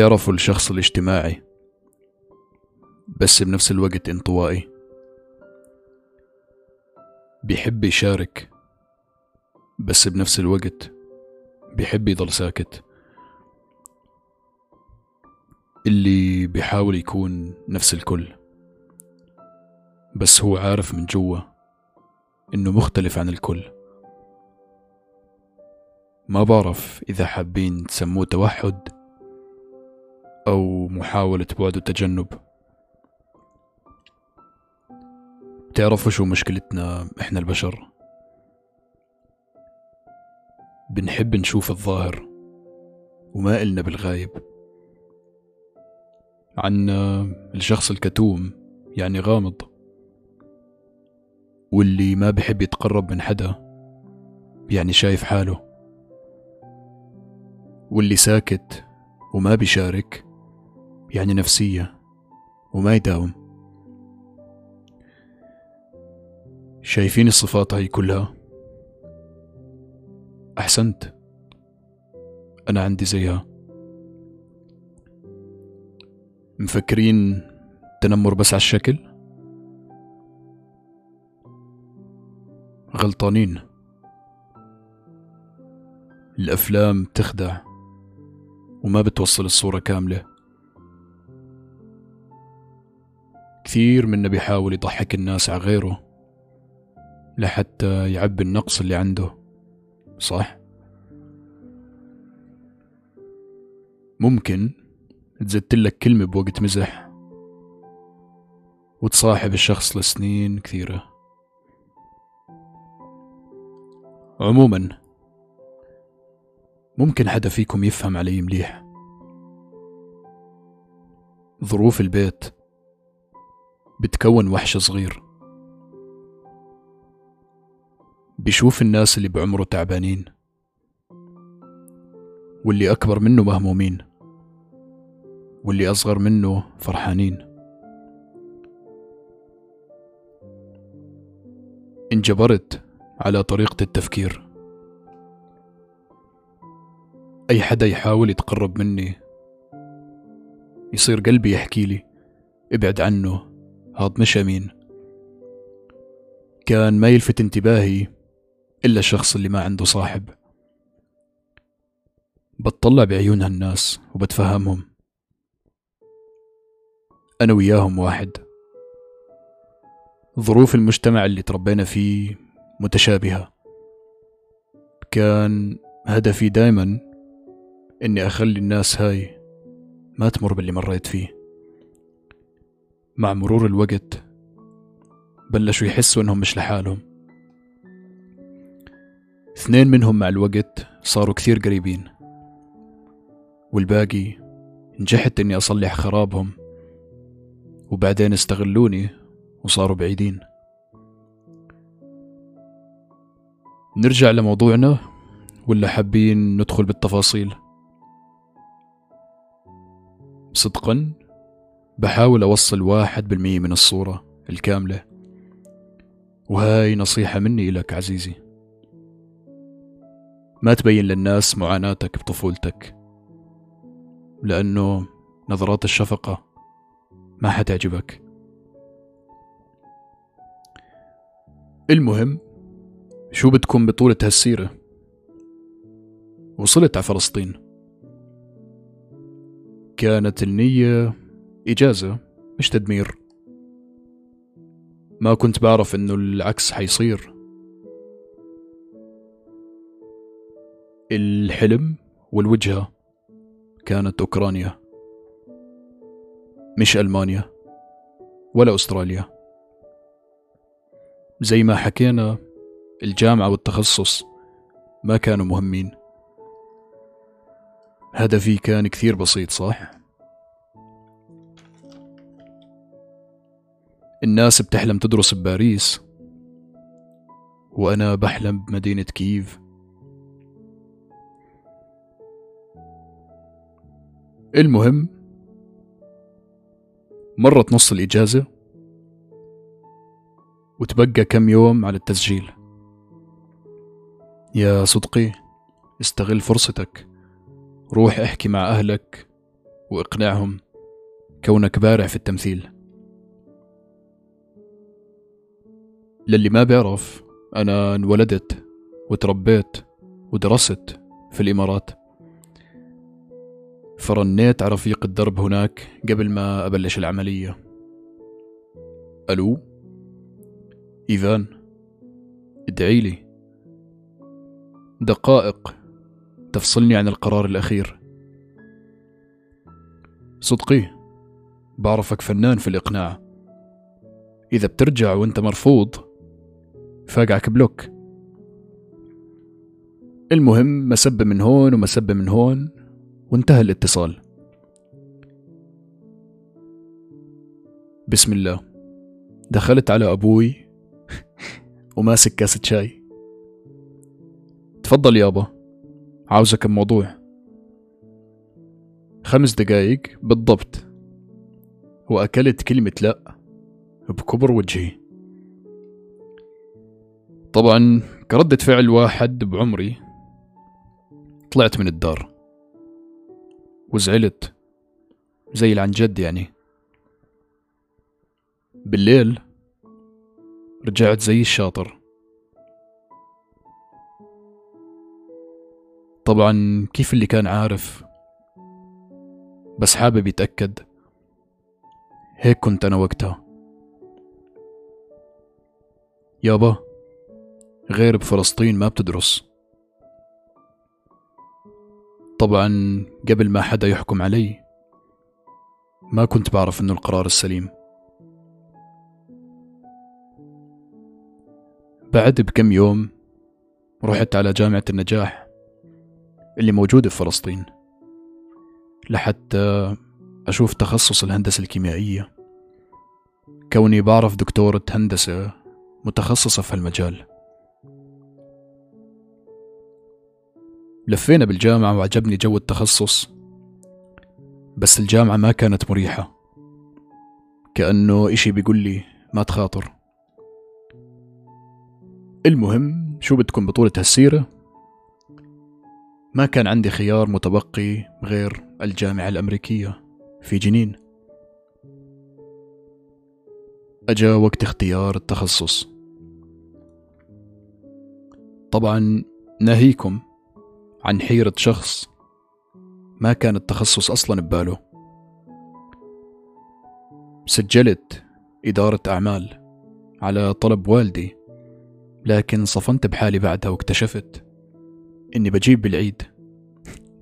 بتعرفوا الشخص الاجتماعي بس بنفس الوقت انطوائي. بيحب يشارك بس بنفس الوقت بيحب يضل ساكت. اللي بيحاول يكون نفس الكل بس هو عارف من جوا إنه مختلف عن الكل. ما بعرف إذا حابين تسموه توحد أو محاولة بعد وتجنب. تعرفوا شو مشكلتنا إحنا البشر؟ بنحب نشوف الظاهر وما إلنا بالغايب. عنا الشخص الكتوم يعني غامض واللي ما بحب يتقرب من حدا يعني شايف حاله واللي ساكت وما بيشارك يعني نفسية. وما يداوم. شايفين الصفات هاي كلها؟ أحسنت. أنا عندي زيها. مفكرين تنمر بس على الشكل؟ غلطانين. الأفلام تخدع. وما بتوصل الصورة كاملة. كثير منا بيحاول يضحك الناس على غيره لحتى يعبي النقص اللي عنده صح؟ ممكن تزتلك كلمة بوقت مزح وتصاحب الشخص لسنين كثيرة عموما ممكن حدا فيكم يفهم علي مليح ظروف البيت بتكون وحش صغير. بيشوف الناس اللي بعمره تعبانين. واللي أكبر منه مهمومين. واللي أصغر منه فرحانين. انجبرت على طريقة التفكير. أي حدا يحاول يتقرب مني يصير قلبي يحكي لي ابعد عنه. هاد مش أمين. كان ما يلفت انتباهي إلا الشخص اللي ما عنده صاحب. بتطلع بعيون هالناس وبتفهمهم. أنا وياهم واحد. ظروف المجتمع اللي تربينا فيه متشابهة. كان هدفي دايما إني أخلي الناس هاي ما تمر باللي مريت فيه. مع مرور الوقت بلشوا يحسوا إنهم مش لحالهم. اثنين منهم مع الوقت صاروا كثير قريبين والباقي نجحت إني أصلح خرابهم وبعدين استغلوني وصاروا بعيدين. نرجع لموضوعنا ولا حابين ندخل بالتفاصيل؟ صدقا بحاول أوصل واحد بالمية من الصورة الكاملة. وهاي نصيحة مني إلك عزيزي. ما تبين للناس معاناتك بطفولتك لأنه نظرات الشفقة ما حتعجبك. المهم شو بتكون بطولة هالسيرة؟ وصلت على فلسطين. كانت النية إجازة مش تدمير. ما كنت بعرف إنه العكس حيصير. الحلم والوجهة كانت أوكرانيا مش ألمانيا ولا أستراليا. زي ما حكينا الجامعة والتخصص ما كانوا مهمين. هدفي كان كثير بسيط صح؟ الناس بتحلم تدرس بباريس. وأنا بحلم بمدينة كييف. المهم مرت نص الإجازة وتبقى كم يوم على التسجيل. يا صدقي استغل فرصتك. روح احكي مع أهلك وإقناعهم كونك بارع في التمثيل. للي ما بيعرف أنا انولدت وتربيت ودرست في الإمارات. فرنيت على رفيق الدرب هناك قبل ما أبلش العملية. ألو؟ إيفان ادعي لي. دقائق. تفصلني عن القرار الأخير. صدقي بعرفك فنان في الإقناع. إذا بترجع وأنت مرفوض فاقعك بلوك. المهم مسبة من هون ومسبة من هون وانتهى الاتصال. بسم الله. دخلت على أبوي وماسك كاسة شاي. تفضل يابا عاوزك بموضوع خمس دقايق بالضبط. وأكلت كلمة لأ بكبر وجهي. طبعا كردة فعل واحد بعمري طلعت من الدار وزعلت زي العن جد يعني. بالليل رجعت زي الشاطر. طبعا كيف اللي كان عارف؟ بس حابب يتأكد. هيك كنت أنا وقتها. يابا غير بفلسطين ما بتدرس. طبعا قبل ما حدا يحكم علي ما كنت بعرف إنه القرار السليم. بعد بكم يوم رحت على جامعة النجاح اللي موجودة في فلسطين لحتى أشوف تخصص الهندسة الكيميائية. كوني بعرف دكتورة هندسة متخصصة في هالمجال. لفينا بالجامعة وعجبني جو التخصص بس الجامعة ما كانت مريحة. كأنه إشي بيقول لي ما تخاطر. المهم شو بدكم بطولة هالسيرة؟ ما كان عندي خيار متبقي غير الجامعة الأمريكية في جنين. أجا وقت اختيار التخصص. طبعا ناهيكم عن حيرة شخص ما كان التخصص أصلا بباله. سجلت إدارة أعمال على طلب والدي لكن صفنت بحالي بعدها واكتشفت إني بجيب بالعيد.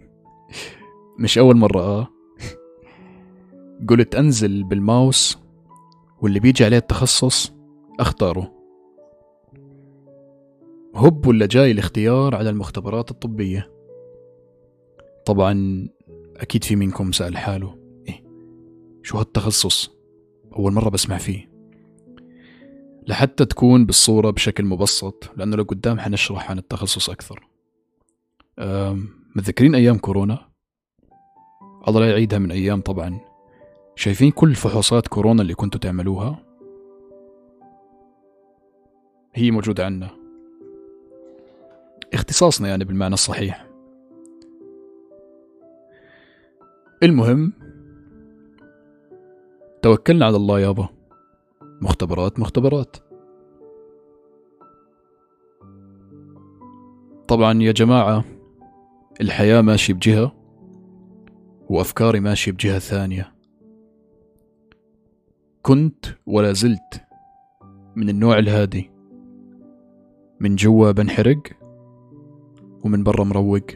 مش أول مرة آه. قلت أنزل بالماوس واللي بيجي عليه التخصص أختاره. هب ولا جاي الاختيار على المختبرات الطبية؟ طبعا أكيد في منكم سأل حاله. إيه شو هالتخصص؟ أول مرة بسمع فيه. لحتى تكون بالصورة بشكل مبسط لأنه لقدام حنشرح عن التخصص أكثر. متذكرين أيام كورونا؟ الله لا يعيدها من أيام طبعا. شايفين كل فحوصات كورونا اللي كنتوا تعملوها؟ هي موجودة عنا. اختصاصنا يعني بالمعنى الصحيح. المهم توكلنا على الله يابا. مختبرات مختبرات. طبعا يا جماعة الحياة ماشي بجهة وأفكاري ماشي بجهة ثانية. كنت ولا زلت من النوع الهادي من جوا بنحرق ومن برا مروق.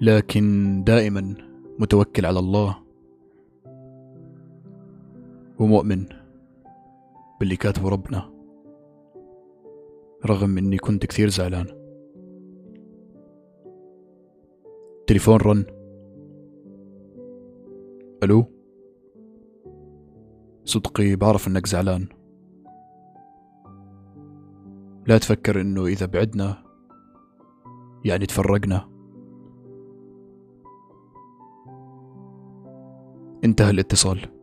لكن دائما متوكل على الله. ومؤمن باللي كاتبه ربنا. رغم إني كنت كثير زعلان. تليفون رن. ألو؟ صدقي بعرف إنك زعلان. لا تفكر إنه إذا بعدنا يعني تفرقنا. انتهى الاتصال.